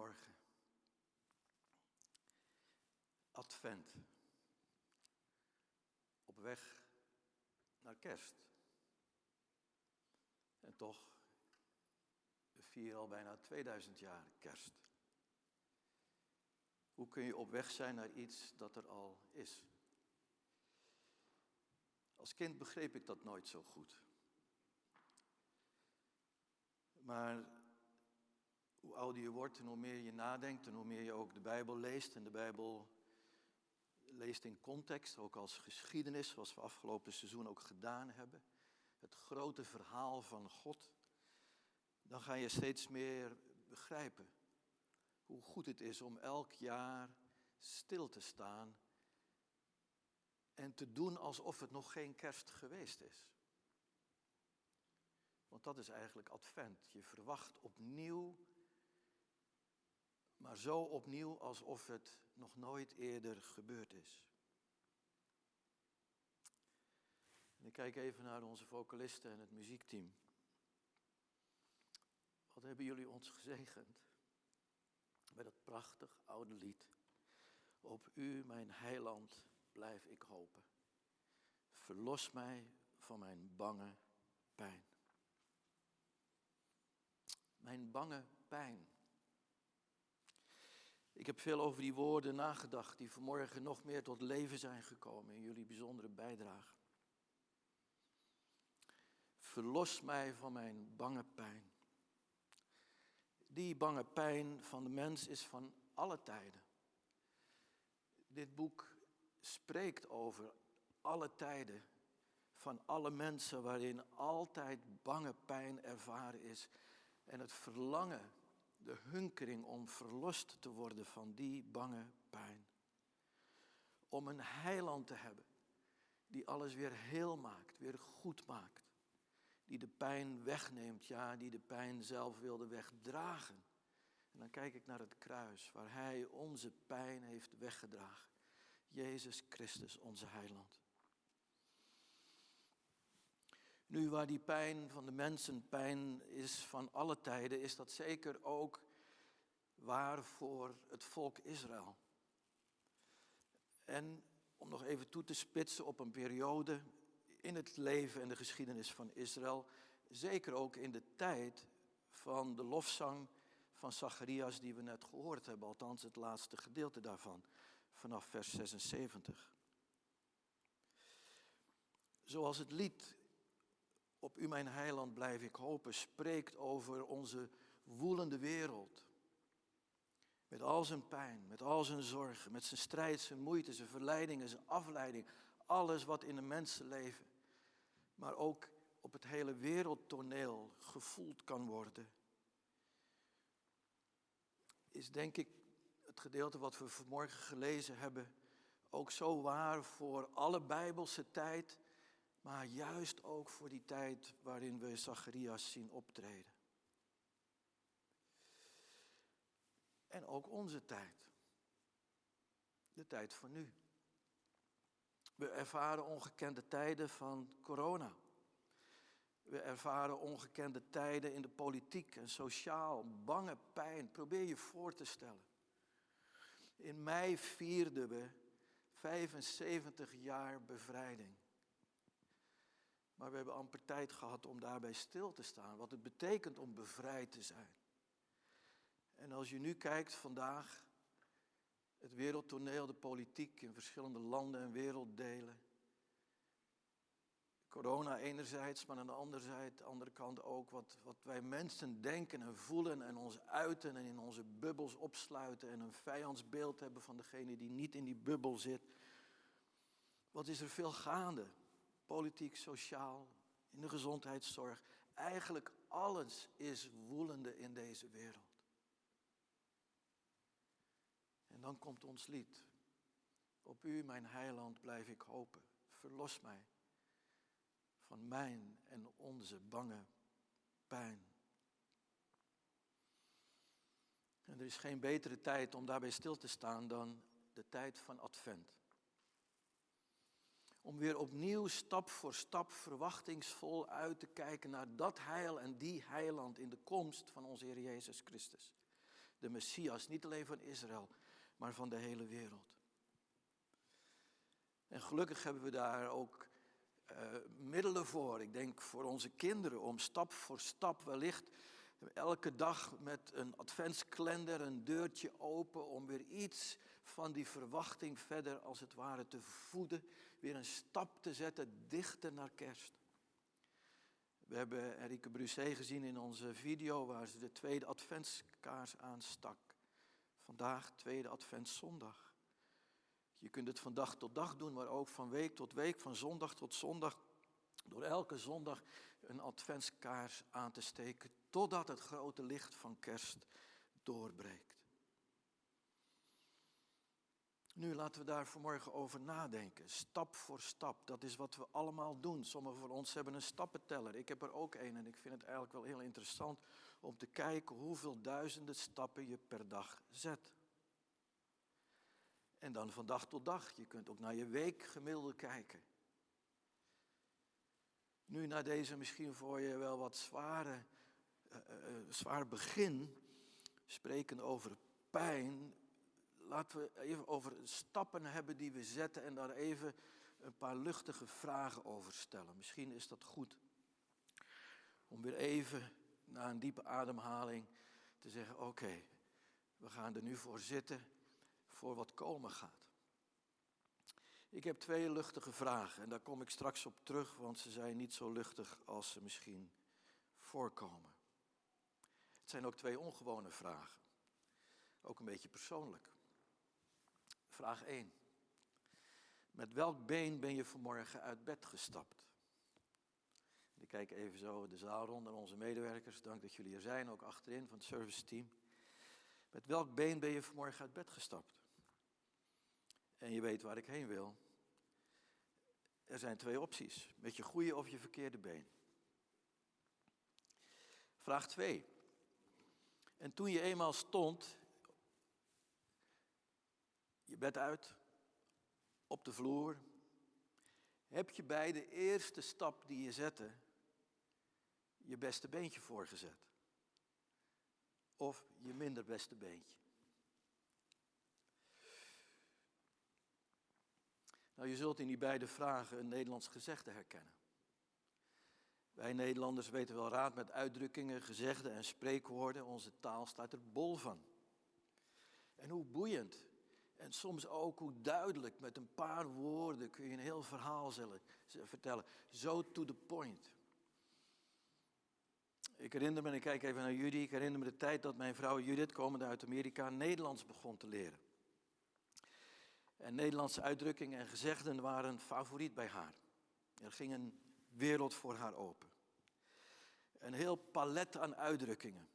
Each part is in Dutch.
Goedemorgen. Advent. Op weg naar kerst. En toch, we vieren al bijna 2000 jaar kerst. Hoe kun je op weg zijn naar iets dat er al is? Als kind begreep ik dat nooit zo goed. Maar hoe ouder je wordt en hoe meer je nadenkt en hoe meer je ook de Bijbel leest en de Bijbel leest in context, ook als geschiedenis, zoals we afgelopen seizoen ook gedaan hebben, het grote verhaal van God, dan ga je steeds meer begrijpen hoe goed het is om elk jaar stil te staan en te doen alsof het nog geen kerst geweest is. Want dat is eigenlijk advent. Je verwacht opnieuw maar zo opnieuw alsof het nog nooit eerder gebeurd is. En ik kijk even naar onze vocalisten en het muziekteam. Wat hebben jullie ons gezegend met dat prachtig oude lied. Op u, mijn heiland, blijf ik hopen. Verlos mij van mijn bange pijn. Mijn bange pijn. Ik heb veel over die woorden nagedacht die vanmorgen nog meer tot leven zijn gekomen in jullie bijzondere bijdrage. Verlos mij van mijn bange pijn. Die bange pijn van de mens is van alle tijden. Dit boek spreekt over alle tijden van alle mensen waarin altijd bange pijn ervaren is en het verlangen de hunkering om verlost te worden van die bange pijn. Om een heiland te hebben die alles weer heel maakt, weer goed maakt. Die de pijn wegneemt, ja, die de pijn zelf wilde wegdragen. En dan kijk ik naar het kruis waar Hij onze pijn heeft weggedragen. Jezus Christus, onze heiland. Nu, waar die pijn van de mensen pijn is van alle tijden, is dat zeker ook waar voor het volk Israël. En om nog even toe te spitsen op een periode in het leven en de geschiedenis van Israël, zeker ook in de tijd van de lofzang van Zacharias die we net gehoord hebben, althans het laatste gedeelte daarvan, vanaf vers 76. Zoals het lied op u, mijn heiland, blijf ik hopen, spreekt over onze woelende wereld. Met al zijn pijn, met al zijn zorgen, met zijn strijd, zijn moeite, zijn verleidingen, zijn afleiding. Alles wat in een mensenleven, maar ook op het hele wereldtoneel gevoeld kan worden. Is denk ik het gedeelte wat we vanmorgen gelezen hebben ook zo waar voor alle Bijbelse tijd maar juist ook voor die tijd waarin we Zacharias zien optreden. En ook onze tijd. De tijd van nu. We ervaren ongekende tijden van corona. We ervaren ongekende tijden in de politiek en sociaal, bange pijn. Probeer je voor te stellen. In mei vierden we 75 jaar bevrijding. Maar we hebben amper tijd gehad om daarbij stil te staan. Wat het betekent om bevrijd te zijn. En als je nu kijkt vandaag, het wereldtoneel, de politiek in verschillende landen en werelddelen. Corona enerzijds, maar aan de andere, kant ook wat, wat wij mensen denken en voelen en ons uiten en in onze bubbels opsluiten en een vijandsbeeld hebben van degene die niet in die bubbel zit. Wat is er veel gaande? Politiek, sociaal, in de gezondheidszorg. Eigenlijk alles is woelende in deze wereld. En dan komt ons lied. Op u, mijn heiland, blijf ik hopen. Verlos mij van mijn en onze bange pijn. En er is geen betere tijd om daarbij stil te staan dan de tijd van Advent. Om weer opnieuw stap voor stap verwachtingsvol uit te kijken naar dat heil en die heiland in de komst van onze Heer Jezus Christus. De Messias, niet alleen van Israël, maar van de hele wereld. En gelukkig hebben we daar ook uh, middelen voor. Ik denk voor onze kinderen om stap voor stap wellicht elke dag met een adventskalender een deurtje open om weer iets van die verwachting verder als het ware te voeden. Weer een stap te zetten dichter naar kerst. We hebben Enrique Brusset gezien in onze video waar ze de tweede adventskaars aanstak. Vandaag tweede adventszondag. Je kunt het van dag tot dag doen, maar ook van week tot week, van zondag tot zondag. Door elke zondag een adventskaars aan te steken, totdat het grote licht van kerst doorbreekt. Nu laten we daar vanmorgen over nadenken, stap voor stap. Dat is wat we allemaal doen. Sommigen van ons hebben een stappenteller. Ik heb er ook een en ik vind het eigenlijk wel heel interessant om te kijken hoeveel duizenden stappen je per dag zet. En dan van dag tot dag. Je kunt ook naar je weekgemiddelde kijken. Nu naar deze misschien voor je wel wat zware, uh, uh, zwaar begin, spreken over pijn, laten we even over stappen hebben die we zetten en daar even een paar luchtige vragen over stellen. Misschien is dat goed om weer even na een diepe ademhaling te zeggen: Oké, we gaan er nu voor zitten voor wat komen gaat. Ik heb twee luchtige vragen en daar kom ik straks op terug, want ze zijn niet zo luchtig als ze misschien voorkomen. Het zijn ook twee ongewone vragen, ook een beetje persoonlijk. Vraag 1. Met welk been ben je vanmorgen uit bed gestapt? Ik kijk even zo de zaal rond naar onze medewerkers. Dank dat jullie er zijn, ook achterin van het service team. Met welk been ben je vanmorgen uit bed gestapt? En je weet waar ik heen wil. Er zijn twee opties. Met je goede of je verkeerde been. Vraag 2. En toen je eenmaal stond, je bed uit, op de vloer, heb je bij de eerste stap die je zette, je beste beentje voorgezet. Of je minder beste beentje. Nou, je zult in die beide vragen een Nederlands gezegde herkennen. Wij Nederlanders weten wel raad met uitdrukkingen, gezegden en spreekwoorden. Onze taal staat er bol van. En hoe boeiend en soms ook hoe duidelijk met een paar woorden kun je een heel verhaal vertellen. Zo to the point. Ik herinner me, ik kijk even naar Judy, ik herinner me de tijd dat mijn vrouw Judith, komende uit Amerika, Nederlands begon te leren. En Nederlandse uitdrukkingen en gezegden waren favoriet bij haar. Er ging een wereld voor haar open. Een heel palet aan uitdrukkingen.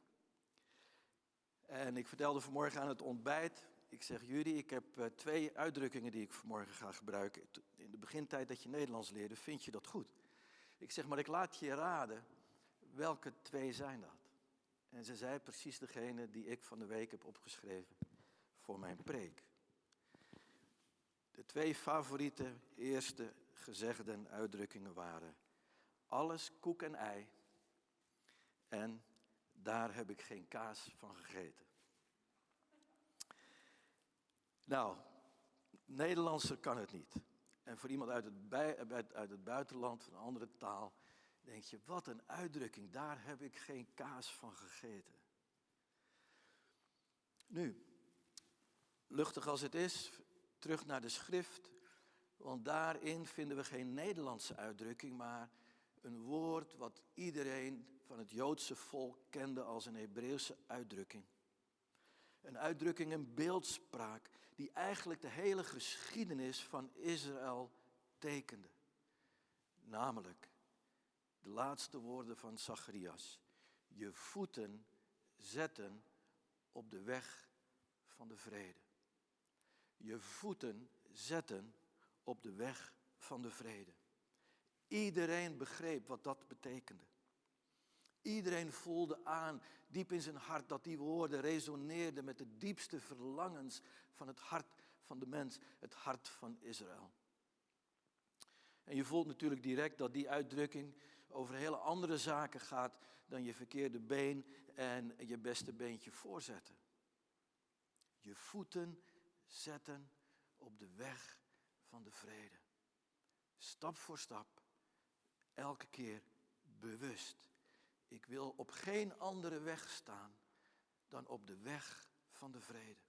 En ik vertelde vanmorgen aan het ontbijt. Ik zeg, jullie, ik heb eh, twee uitdrukkingen die ik vanmorgen ga gebruiken. In de begintijd dat je Nederlands leerde, vind je dat goed. Ik zeg, maar ik laat je raden, welke twee zijn dat? En ze zei precies degene die ik van de week heb opgeschreven voor mijn preek. De twee favoriete eerste gezegden uitdrukkingen waren: alles koek en ei en daar heb ik geen kaas van gegeten. Nou, Nederlandser kan het niet. En voor iemand uit het, bij, uit het buitenland, van een andere taal, denk je, wat een uitdrukking, daar heb ik geen kaas van gegeten. Nu, luchtig als het is, terug naar de schrift, want daarin vinden we geen Nederlandse uitdrukking, maar een woord wat iedereen van het Joodse volk kende als een Hebreeuwse uitdrukking. Een uitdrukking, een beeldspraak die eigenlijk de hele geschiedenis van Israël tekende. Namelijk de laatste woorden van Zacharias. Je voeten zetten op de weg van de vrede. Je voeten zetten op de weg van de vrede. Iedereen begreep wat dat betekende. Iedereen voelde aan, diep in zijn hart, dat die woorden resoneerden met de diepste verlangens van het hart van de mens, het hart van Israël. En je voelt natuurlijk direct dat die uitdrukking over hele andere zaken gaat dan je verkeerde been en je beste beentje voorzetten. je voeten zetten op de weg van de vrede. Stap voor stap, elke keer bewust. Ik wil op geen andere weg staan dan op de weg van de vrede.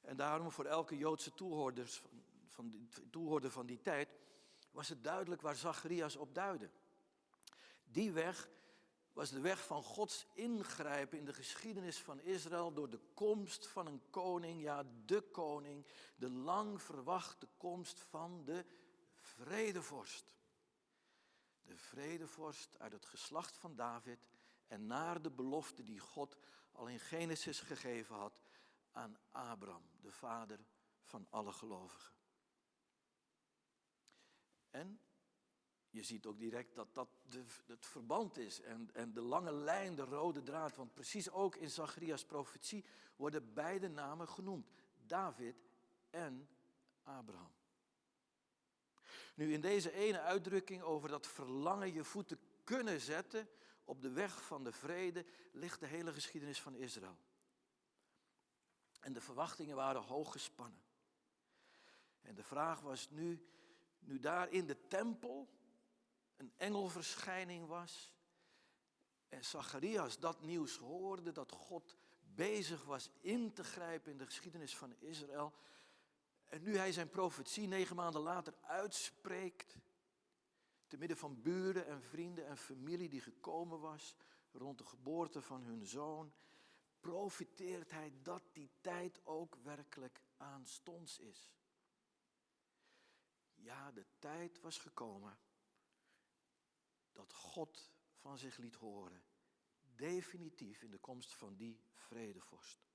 En daarom voor elke Joodse toehoorders van, die, toehoorder van die tijd was het duidelijk waar Zacharias op duidde. Die weg was de weg van Gods ingrijpen in de geschiedenis van Israël door de komst van een koning, ja de koning, de lang verwachte komst van de vredevorst. De vredevorst uit het geslacht van David en naar de belofte die God al in Genesis gegeven had aan Abraham, de vader van alle gelovigen. En je ziet ook direct dat dat de, het verband is en, en de lange lijn, de rode draad. Want precies ook in Zacharias' profetie worden beide namen genoemd. David en Abraham. Nu in deze ene uitdrukking over dat verlangen je voeten kunnen zetten op de weg van de vrede ligt de hele geschiedenis van Israël. En de verwachtingen waren hoog gespannen. En de vraag was nu, nu daar in de tempel een engelverschijning was en Zacharias dat nieuws hoorde, dat God bezig was in te grijpen in de geschiedenis van Israël. En nu hij zijn profetie negen maanden later uitspreekt, te midden van buren en vrienden en familie die gekomen was rond de geboorte van hun zoon, profiteert hij dat die tijd ook werkelijk aanstonds is. Ja, de tijd was gekomen dat God van zich liet horen. Definitief in de komst van die vredevorst.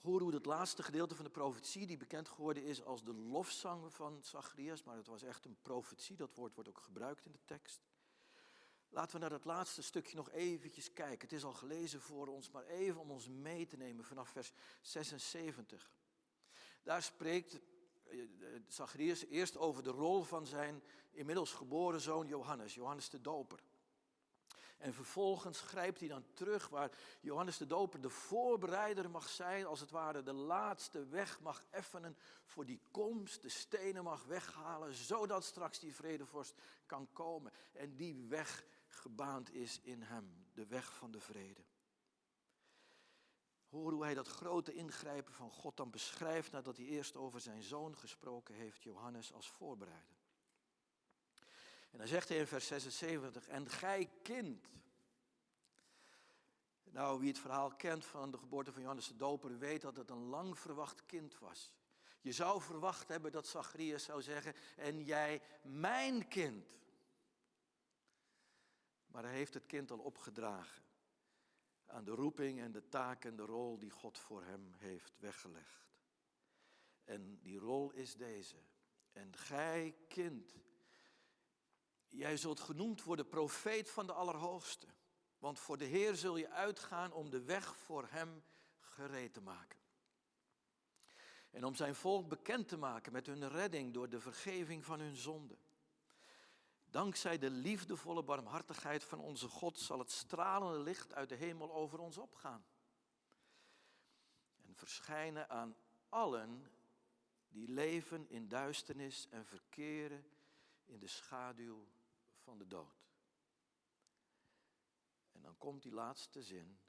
Hoor hoe het laatste gedeelte van de profetie, die bekend geworden is als de lofzang van Zacharias, maar het was echt een profetie, dat woord wordt ook gebruikt in de tekst. Laten we naar dat laatste stukje nog eventjes kijken. Het is al gelezen voor ons, maar even om ons mee te nemen vanaf vers 76. Daar spreekt eh, eh, Zacharias eerst over de rol van zijn inmiddels geboren zoon Johannes, Johannes de Doper. En vervolgens grijpt hij dan terug waar Johannes de Doper de voorbereider mag zijn, als het ware de laatste weg mag effenen voor die komst, de stenen mag weghalen, zodat straks die vredevorst kan komen. En die weg gebaand is in hem, de weg van de vrede. Hoor hoe hij dat grote ingrijpen van God dan beschrijft nadat hij eerst over zijn zoon gesproken heeft, Johannes als voorbereider. En dan zegt hij in vers 76, en gij kind. Nou, wie het verhaal kent van de geboorte van Johannes de Doper, weet dat het een lang verwacht kind was. Je zou verwacht hebben dat Zacharias zou zeggen, en jij mijn kind. Maar hij heeft het kind al opgedragen aan de roeping en de taak en de rol die God voor hem heeft weggelegd. En die rol is deze. En gij, kind, jij zult genoemd worden profeet van de Allerhoogste. Want voor de Heer zul je uitgaan om de weg voor Hem gereed te maken. En om zijn volk bekend te maken met hun redding door de vergeving van hun zonden. Dankzij de liefdevolle barmhartigheid van onze God zal het stralende licht uit de hemel over ons opgaan. En verschijnen aan allen die leven in duisternis en verkeren in de schaduw van de dood. En dan komt die laatste zin,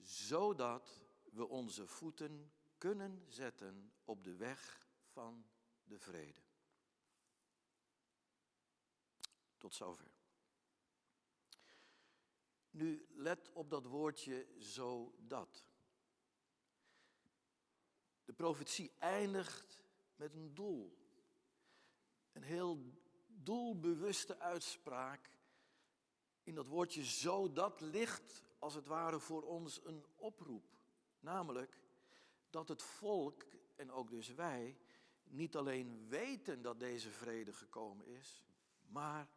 zodat we onze voeten kunnen zetten op de weg van de vrede. Tot zover. Nu let op dat woordje zodat. De profetie eindigt met een doel. Een heel doelbewuste uitspraak. In dat woordje zodat ligt als het ware voor ons een oproep. Namelijk dat het volk en ook dus wij niet alleen weten dat deze vrede gekomen is, maar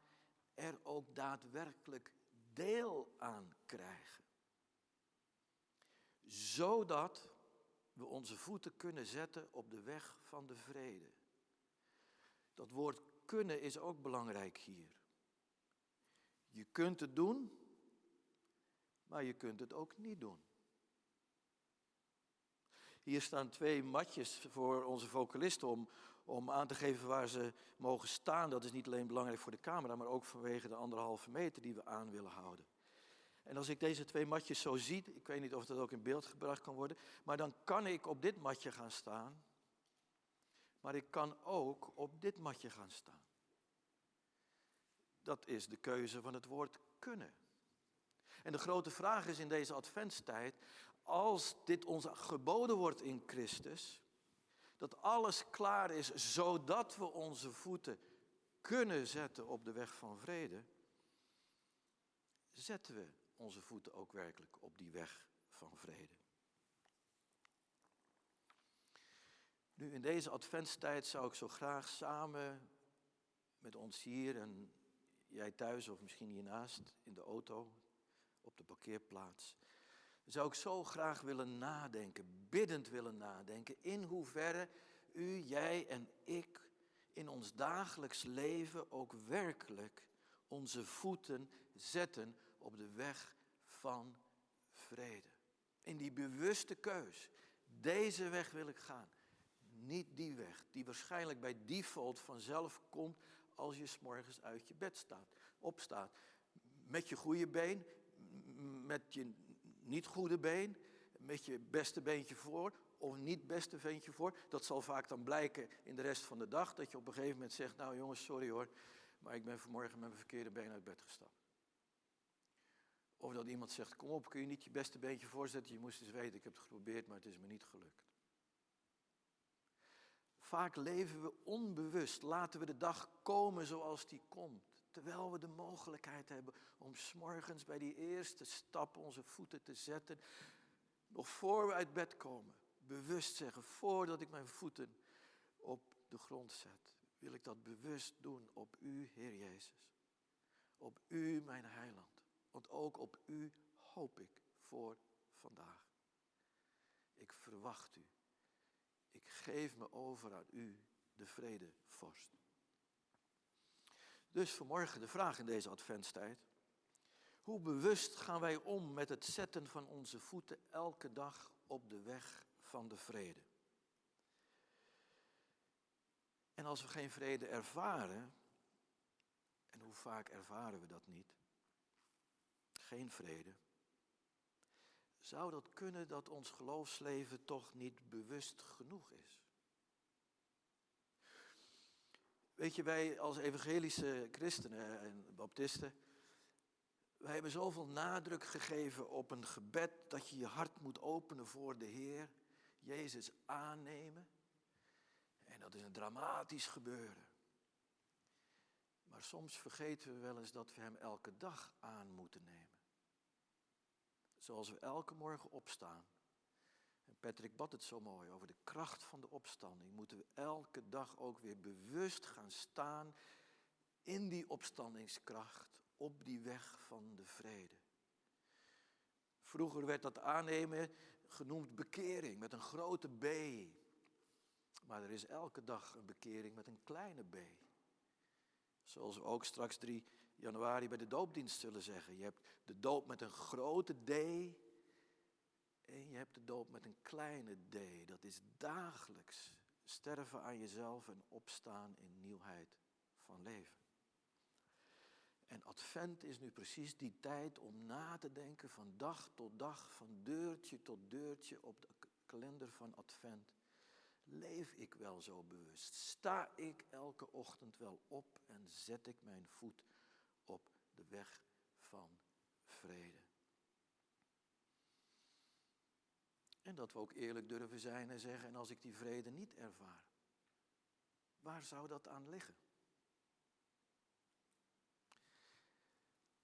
er ook daadwerkelijk deel aan krijgen. Zodat we onze voeten kunnen zetten op de weg van de vrede. Dat woord kunnen is ook belangrijk hier. Je kunt het doen, maar je kunt het ook niet doen. Hier staan twee matjes voor onze vocalisten om, om aan te geven waar ze mogen staan. Dat is niet alleen belangrijk voor de camera, maar ook vanwege de anderhalve meter die we aan willen houden. En als ik deze twee matjes zo zie, ik weet niet of dat ook in beeld gebracht kan worden, maar dan kan ik op dit matje gaan staan. Maar ik kan ook op dit matje gaan staan. Dat is de keuze van het woord kunnen. En de grote vraag is in deze adventstijd, als dit ons geboden wordt in Christus, dat alles klaar is zodat we onze voeten kunnen zetten op de weg van vrede, zetten we onze voeten ook werkelijk op die weg van vrede. Nu in deze adventstijd zou ik zo graag samen met ons hier en jij thuis of misschien hiernaast in de auto op de parkeerplaats, zou ik zo graag willen nadenken, biddend willen nadenken, in hoeverre u, jij en ik in ons dagelijks leven ook werkelijk onze voeten zetten op de weg van vrede. In die bewuste keus. Deze weg wil ik gaan. Niet die weg, die waarschijnlijk bij default vanzelf komt als je s'morgens uit je bed staat, opstaat. Met je goede been, met je niet goede been, met je beste beentje voor of niet beste beentje voor. Dat zal vaak dan blijken in de rest van de dag, dat je op een gegeven moment zegt, nou jongens, sorry hoor, maar ik ben vanmorgen met mijn verkeerde been uit bed gestapt. Of dat iemand zegt, kom op, kun je niet je beste beentje voorzetten? Je moest eens weten, ik heb het geprobeerd, maar het is me niet gelukt. Vaak leven we onbewust, laten we de dag komen zoals die komt. Terwijl we de mogelijkheid hebben om s'morgens bij die eerste stap onze voeten te zetten. Nog voor we uit bed komen. Bewust zeggen, voordat ik mijn voeten op de grond zet. Wil ik dat bewust doen op u, Heer Jezus. Op u, mijn heiland. Want ook op u hoop ik voor vandaag. Ik verwacht u. Ik geef me over aan u, de vredevorst. Dus vanmorgen de vraag in deze adventstijd. Hoe bewust gaan wij om met het zetten van onze voeten elke dag op de weg van de vrede? En als we geen vrede ervaren, en hoe vaak ervaren we dat niet? Geen vrede. Zou dat kunnen dat ons geloofsleven toch niet bewust genoeg is? Weet je, wij als evangelische christenen en baptisten, wij hebben zoveel nadruk gegeven op een gebed dat je je hart moet openen voor de Heer, Jezus aannemen. En dat is een dramatisch gebeuren. Maar soms vergeten we wel eens dat we Hem elke dag aan moeten nemen. Zoals we elke morgen opstaan en Patrick bad het zo mooi over de kracht van de opstanding. Moeten we elke dag ook weer bewust gaan staan in die opstandingskracht, op die weg van de vrede. Vroeger werd dat aannemen genoemd bekering met een grote B. Maar er is elke dag een bekering met een kleine b. Zoals we ook straks 3 januari bij de doopdienst zullen zeggen. Je hebt de doop met een grote D en je hebt de doop met een kleine d. Dat is dagelijks sterven aan jezelf en opstaan in nieuwheid van leven. En advent is nu precies die tijd om na te denken van dag tot dag, van deurtje tot deurtje op de kalender van advent. Leef ik wel zo bewust? Sta ik elke ochtend wel op en zet ik mijn voet op de weg van vrede? En dat we ook eerlijk durven zijn en zeggen, en als ik die vrede niet ervaar, waar zou dat aan liggen?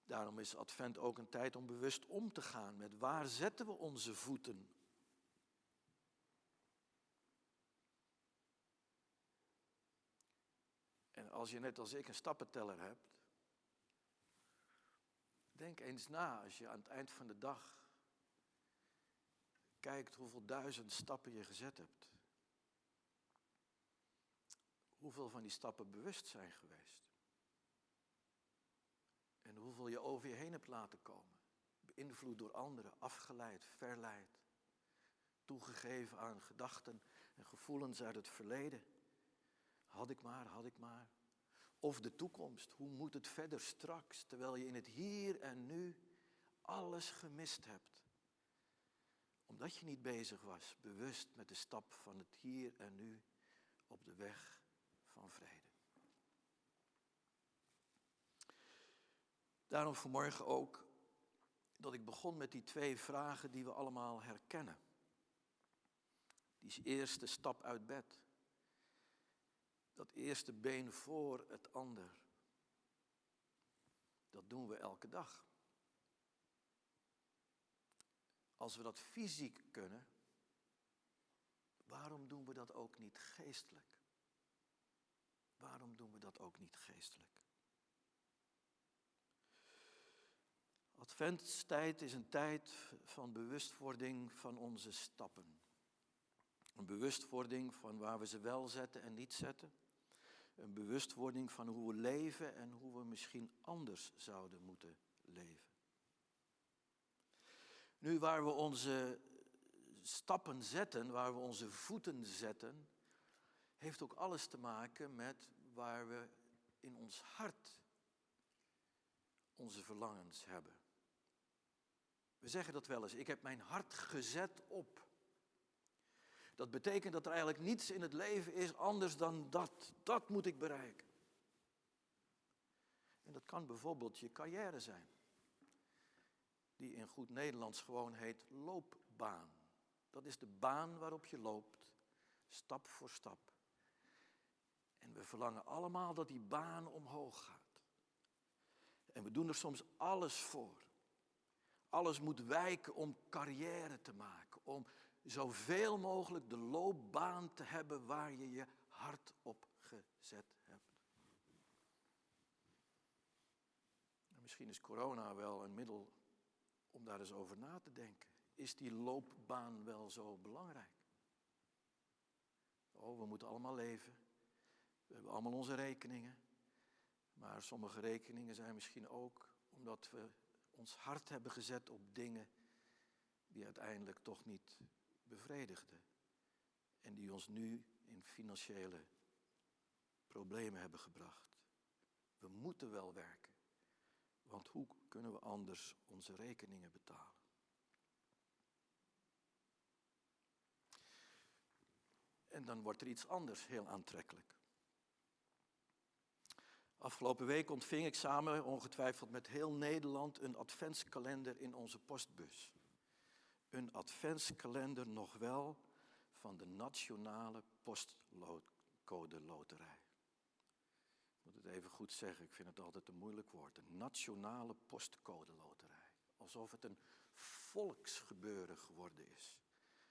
Daarom is Advent ook een tijd om bewust om te gaan met waar zetten we onze voeten. En als je net als ik een stappenteller hebt, denk eens na als je aan het eind van de dag kijkt hoeveel duizend stappen je gezet hebt. Hoeveel van die stappen bewust zijn geweest. En hoeveel je over je heen hebt laten komen. Beïnvloed door anderen, afgeleid, verleid. toegegeven aan gedachten en gevoelens uit het verleden. Had ik maar, had ik maar. Of de toekomst, hoe moet het verder straks, terwijl je in het hier en nu alles gemist hebt. Omdat je niet bezig was, bewust met de stap van het hier en nu op de weg van vrede. Daarom vanmorgen ook dat ik begon met die twee vragen die we allemaal herkennen. Die eerste stap uit bed. Dat eerste been voor het ander. Dat doen we elke dag. Als we dat fysiek kunnen, waarom doen we dat ook niet geestelijk? Waarom doen we dat ook niet geestelijk? Adventstijd is een tijd van bewustwording van onze stappen. Een bewustwording van waar we ze wel zetten en niet zetten. Een bewustwording van hoe we leven en hoe we misschien anders zouden moeten leven. Nu, waar we onze stappen zetten, waar we onze voeten zetten, heeft ook alles te maken met waar we in ons hart onze verlangens hebben. We zeggen dat wel eens. Ik heb mijn hart gezet op. Dat betekent dat er eigenlijk niets in het leven is anders dan dat. Dat moet ik bereiken. En dat kan bijvoorbeeld je carrière zijn. Die in goed Nederlands gewoon heet loopbaan. Dat is de baan waarop je loopt, stap voor stap. En we verlangen allemaal dat die baan omhoog gaat. En we doen er soms alles voor. Alles moet wijken om carrière te maken, om zoveel mogelijk de loopbaan te hebben waar je je hart op gezet hebt. misschien is corona wel een middel om daar eens over na te denken. Is die loopbaan wel zo belangrijk? Oh, we moeten allemaal leven. We hebben allemaal onze rekeningen. Maar sommige rekeningen zijn misschien ook omdat we ons hart hebben gezet op dingen die uiteindelijk toch niet bevredigden. En die ons nu in financiële problemen hebben gebracht. We moeten wel werken. Want hoe kunnen we anders onze rekeningen betalen? En dan wordt er iets anders heel aantrekkelijk. Afgelopen week ontving ik samen, ongetwijfeld met heel Nederland, een adventskalender in onze postbus. Een adventskalender nog wel van de Nationale Postcode Loterij. Ik moet het even goed zeggen, ik vind het altijd een moeilijk woord. De Nationale Postcode Loterij. Alsof het een volksgebeuren geworden is.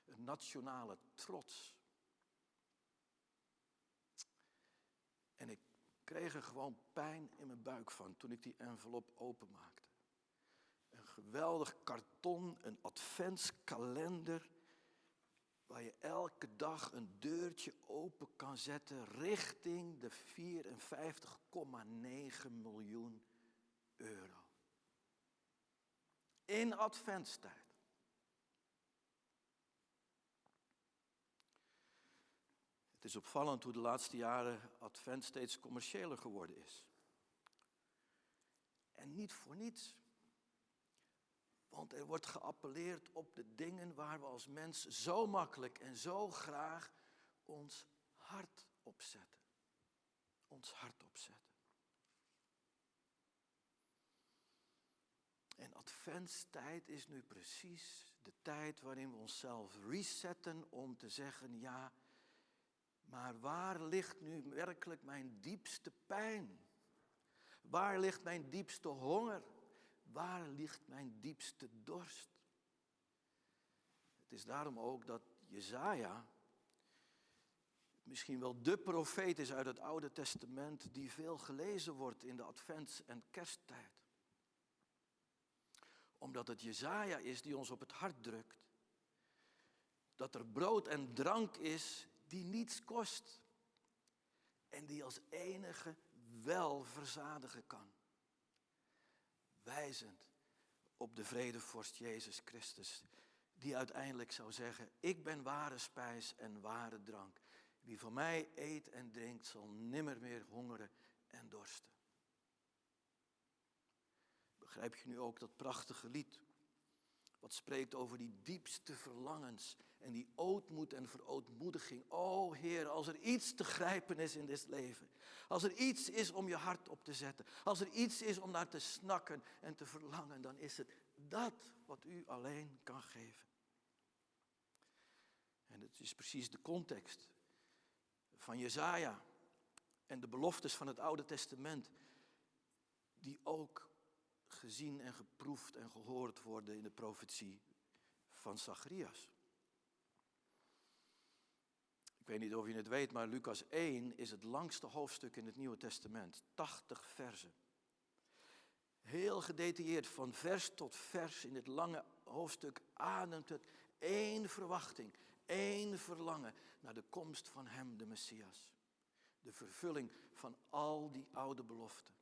Een nationale trots. En ik kreeg er gewoon pijn in mijn buik van toen ik die envelop openmaakte. Geweldig karton, een adventskalender, waar je elke dag een deurtje open kan zetten richting de 54,9 miljoen euro. In adventstijd. is opvallend hoe de laatste jaren Advent steeds commerciëler geworden is. En niet voor niets. Want er wordt geappelleerd op de dingen waar we als mens zo makkelijk en zo graag ons hart op zetten. Ons hart opzetten. En adventstijd is nu precies de tijd waarin we onszelf resetten om te zeggen, ja, maar waar ligt nu werkelijk mijn diepste pijn? Waar ligt mijn diepste honger? Waar ligt mijn diepste dorst? Het is daarom ook dat Jezaja misschien wel de profeet is uit het Oude Testament die veel gelezen wordt in de advents- en kersttijd. Omdat het Jezaja is die ons op het hart drukt. Dat er brood en drank is die niets kost en die als enige wel verzadigen kan. Wijzend op de vredevorst Jezus Christus, die uiteindelijk zou zeggen, ik ben ware spijs en ware drank. Wie van mij eet en drinkt, zal nimmer meer hongeren en dorsten. Begrijp je nu ook dat prachtige lied? Wat spreekt over die diepste verlangens en die ootmoed en verootmoediging. O Heer, als er iets te grijpen is in dit leven. Als er iets is om je hart op te zetten. Als er iets is om naar te snakken en te verlangen. Dan is het dat wat u alleen kan geven. En het is precies de context van Jezaja en de beloftes van het Oude Testament. Die ook gezien en geproefd en gehoord worden in de profetie van Zacharias. Ik weet niet of je het weet, maar Lucas 1 is het langste hoofdstuk in het Nieuwe Testament. 80 versen. Heel gedetailleerd, van vers tot vers in dit lange hoofdstuk ademt het één verwachting, één verlangen naar de komst van Hem, de Messias. De vervulling van al die oude beloften.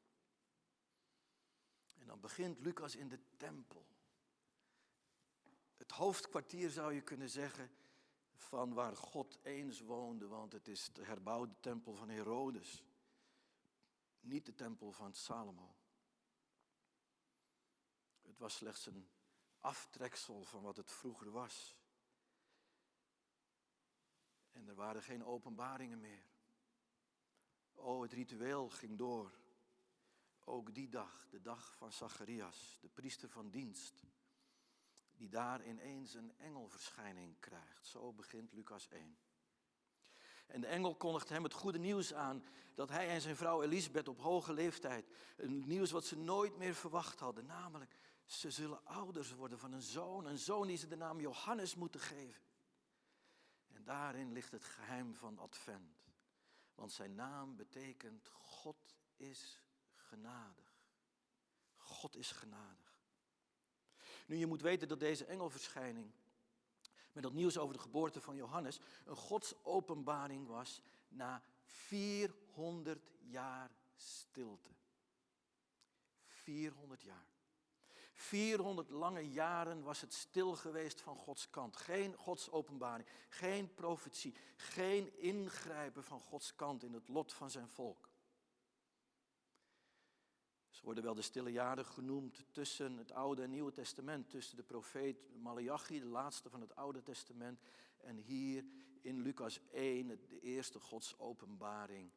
En dan begint Lucas in de tempel. Het hoofdkwartier zou je kunnen zeggen van waar God eens woonde, want het is de herbouwde tempel van Herodes, niet de tempel van Salomo. Het was slechts een aftreksel van wat het vroeger was. En er waren geen openbaringen meer. Oh, het ritueel ging door. Ook die dag, de dag van Zacharias, de priester van dienst, die daar ineens een engelverschijning krijgt. Zo begint Lucas 1. En de engel kondigt hem het goede nieuws aan dat hij en zijn vrouw Elisabeth op hoge leeftijd, een nieuws wat ze nooit meer verwacht hadden, namelijk ze zullen ouders worden van een zoon, een zoon die ze de naam Johannes moeten geven. En daarin ligt het geheim van Advent. Want zijn naam betekent God is genadig. God is genadig. Nu, je moet weten dat deze engelverschijning, met dat nieuws over de geboorte van Johannes, een godsopenbaring was na 400 jaar stilte. 400 jaar. 400 lange jaren was het stil geweest van Gods kant. Geen Godsopenbaring, geen profetie, geen ingrijpen van Gods kant in het lot van zijn volk. Worden wel de stille jaren genoemd tussen het Oude en Nieuwe Testament, tussen de profeet Malachi, de laatste van het Oude Testament, en hier in Lucas 1, de eerste Godsopenbaring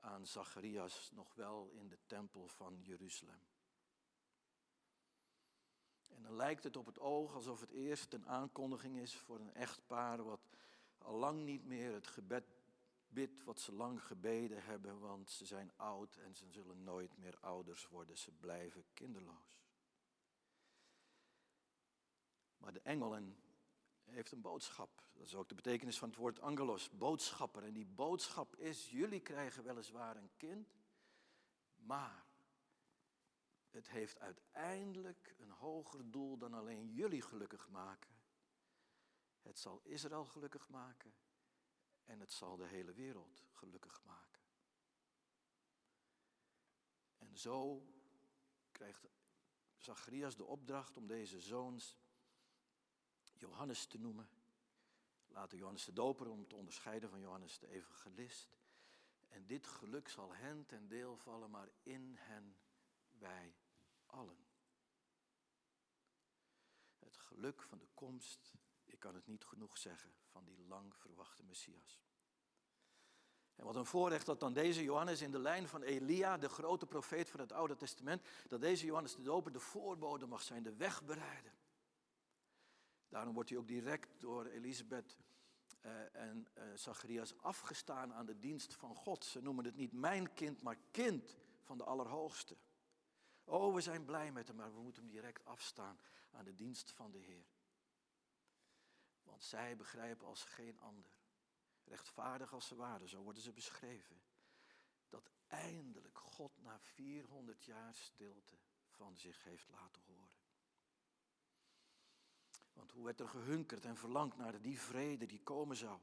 aan Zacharias, nog wel in de tempel van Jeruzalem. En dan lijkt het op het oog alsof het eerst een aankondiging is voor een echtpaar wat al lang niet meer het gebed bidt wat ze lang gebeden hebben, want ze zijn oud en ze zullen nooit meer ouders worden. Ze blijven kinderloos. Maar de engel heeft een boodschap. Dat is ook de betekenis van het woord angelos, boodschapper. En die boodschap is, jullie krijgen weliswaar een kind, maar het heeft uiteindelijk een hoger doel dan alleen jullie gelukkig maken. Het zal Israël gelukkig maken en het zal de hele wereld gelukkig maken. En zo krijgt Zacharias de opdracht om deze zoons Johannes te noemen. Later Johannes de Doper om te onderscheiden van Johannes de Evangelist. En dit geluk zal hen ten deel vallen, maar in hen wij allen. Het geluk van de komst, ik kan het niet genoeg zeggen, van die lang verwachte Messias. En wat een voorrecht dat dan deze Johannes in de lijn van Elia, de grote profeet van het Oude Testament, dat deze Johannes de Doper de voorbode mag zijn, de wegbereider. Daarom wordt hij ook direct door Elisabeth uh, en uh, Zacharias afgestaan aan de dienst van God. Ze noemen het niet mijn kind, maar kind van de Allerhoogste. Oh, we zijn blij met hem, maar we moeten hem direct afstaan aan de dienst van de Heer. Want zij begrijpen als geen ander, rechtvaardig als ze waren, zo worden ze beschreven, dat eindelijk God na 400 jaar stilte van zich heeft laten horen. Want hoe werd er gehunkerd en verlangd naar die vrede die komen zou?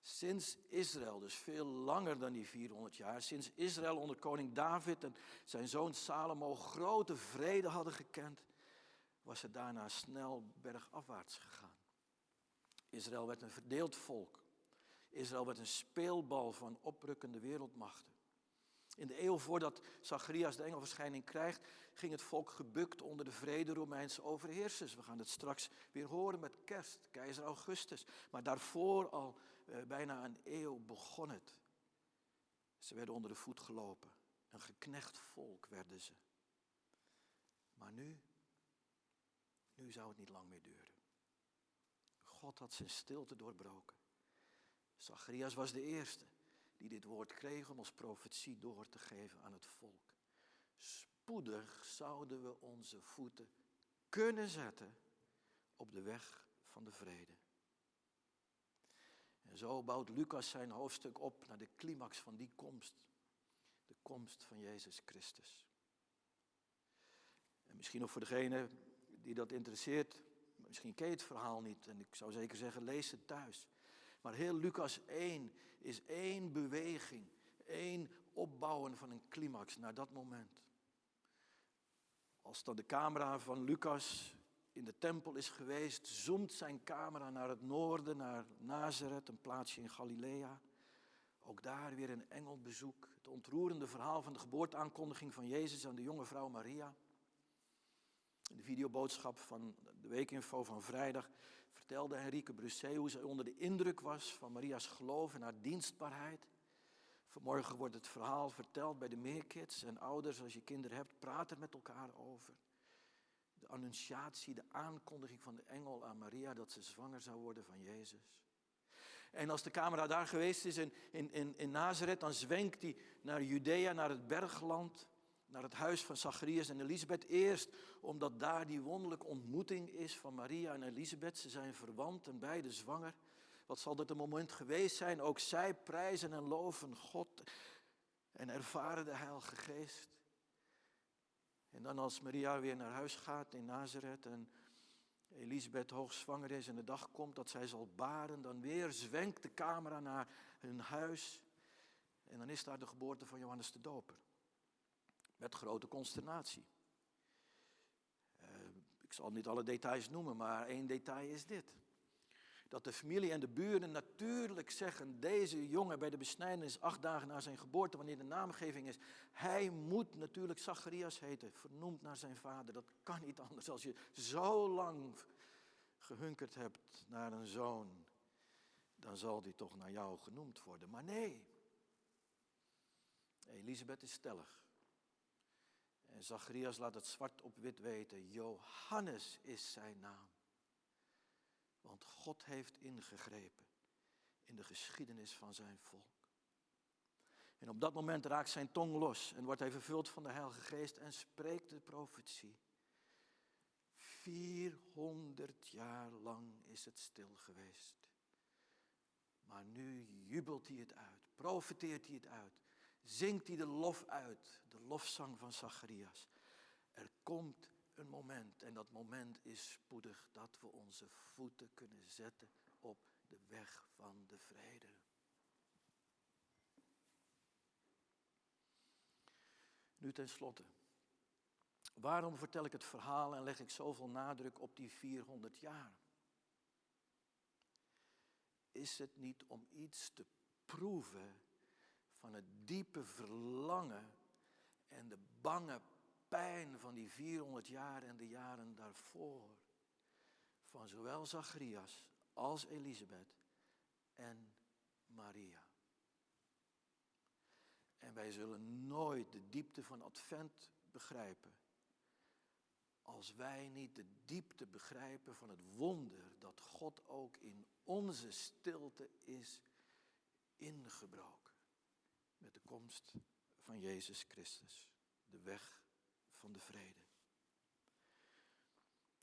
Sinds Israël, dus veel langer dan die 400 jaar, sinds Israël onder koning David en zijn zoon Salomo grote vrede hadden gekend, was het daarna snel bergafwaarts gegaan. Israël werd een verdeeld volk. Israël werd een speelbal van oprukkende wereldmachten. In de eeuw voordat Zacharias de engelverschijning krijgt, ging het volk gebukt onder de vrede Romeinse overheersers. We gaan het straks weer horen met kerst, keizer Augustus. Maar daarvoor al eh, bijna een eeuw begon het. Ze werden onder de voet gelopen. Een geknecht volk werden ze. Maar nu, nu zou het niet lang meer duren. God had zijn stilte doorbroken. Zacharias was de eerste die dit woord kreeg om als profetie door te geven aan het volk. Spoedig zouden we onze voeten kunnen zetten op de weg van de vrede. En zo bouwt Lucas zijn hoofdstuk op naar de climax van die komst. De komst van Jezus Christus. En misschien ook voor degene die dat interesseert, misschien ken je het verhaal niet. En ik zou zeker zeggen, lees het thuis. Maar heel Lucas 1 is één beweging, één opbouwen van een climax naar dat moment. Als dan de camera van Lucas in de tempel is geweest, zoomt zijn camera naar het noorden, naar Nazareth, een plaatsje in Galilea. Ook daar weer een engelbezoek. Het ontroerende verhaal van de geboorteaankondiging van Jezus aan de jonge vrouw Maria. De videoboodschap van de weekinfo van vrijdag vertelde Henrike Brusset hoe zij onder de indruk was van Maria's geloof en haar dienstbaarheid. Vanmorgen wordt het verhaal verteld bij de meerkids en ouders, als je kinderen hebt, praat er met elkaar over. De annunciatie, de aankondiging van de engel aan Maria dat ze zwanger zou worden van Jezus. En als de camera daar geweest is in, in, in, in Nazareth, dan zwenkt hij naar Judea, naar het bergland naar het huis van Zacharias en Elisabeth. Eerst omdat daar die wonderlijke ontmoeting is van Maria en Elisabeth. Ze zijn verwant en beide zwanger. Wat zal dat een moment geweest zijn? Ook zij prijzen en loven God en ervaren de Heilige Geest. En dan als Maria weer naar huis gaat in Nazareth en Elisabeth hoogzwanger is en de dag komt dat zij zal baren, dan weer zwenkt de camera naar hun huis. En dan is daar de geboorte van Johannes de Doper. Met grote consternatie. Uh, ik zal niet alle details noemen, maar één detail is dit. Dat de familie en de buren natuurlijk zeggen, deze jongen bij de besnijdenis acht dagen na zijn geboorte, wanneer de naamgeving is, hij moet natuurlijk Zacharias heten, vernoemd naar zijn vader. Dat kan niet anders als je zo lang gehunkerd hebt naar een zoon, dan zal die toch naar jou genoemd worden. Maar nee, Elisabeth is stellig. En Zacharias laat het zwart op wit weten. Johannes is zijn naam. Want God heeft ingegrepen in de geschiedenis van zijn volk. En op dat moment raakt zijn tong los en wordt hij vervuld van de Heilige Geest en spreekt de profetie. 400 jaar lang is het stil geweest. Maar nu jubelt hij het uit, profeteert hij het uit zingt hij de lof uit, de lofzang van Zacharias. Er komt een moment en dat moment is spoedig dat we onze voeten kunnen zetten op de weg van de vrede. Nu tenslotte. Waarom vertel ik het verhaal en leg ik zoveel nadruk op die 400 jaar? Is het niet om iets te proeven van het diepe verlangen en de bange pijn van die 400 jaar en de jaren daarvoor. Van zowel Zacharias als Elisabeth en Maria. En wij zullen nooit de diepte van Advent begrijpen. Als wij niet de diepte begrijpen van het wonder dat God ook in onze stilte is ingebroken met de komst van Jezus Christus, de weg van de vrede.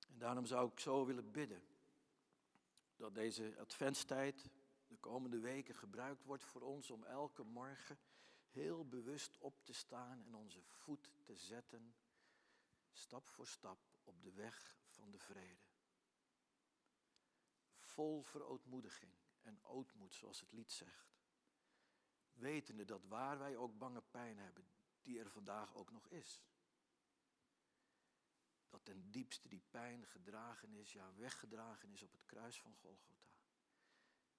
En daarom zou ik zo willen bidden dat deze adventstijd de komende weken gebruikt wordt voor ons om elke morgen heel bewust op te staan en onze voet te zetten, stap voor stap op de weg van de vrede. Vol verootmoediging en ootmoed, zoals het lied zegt. Wetende dat waar wij ook bange pijn hebben, die er vandaag ook nog is. dat ten diepste die pijn gedragen is, ja weggedragen is op het kruis van Golgotha.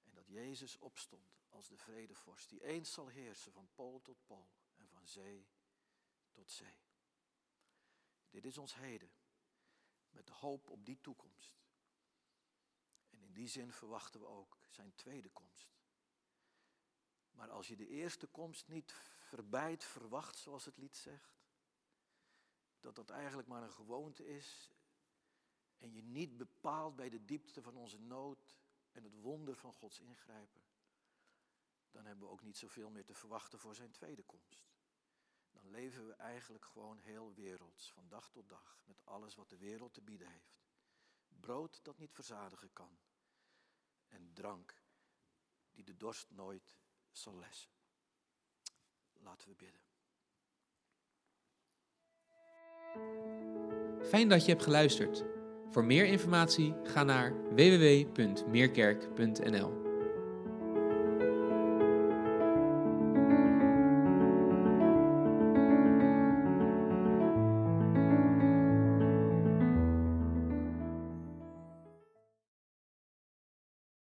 En dat Jezus opstond als de vredevorst die eens zal heersen van pool tot pool en van zee tot zee. Dit is ons heden, met de hoop op die toekomst. En in die zin verwachten we ook zijn tweede komst. Maar als je de eerste komst niet verbijt verwacht, zoals het lied zegt, dat dat eigenlijk maar een gewoonte is en je niet bepaalt bij de diepte van onze nood en het wonder van Gods ingrijpen, dan hebben we ook niet zoveel meer te verwachten voor zijn tweede komst. Dan leven we eigenlijk gewoon heel werelds, van dag tot dag, met alles wat de wereld te bieden heeft. Brood dat niet verzadigen kan en drank die de dorst nooit zal. Laten we bidden. Fijn dat je hebt geluisterd. Voor meer informatie ga naar www.meerkerk.nl.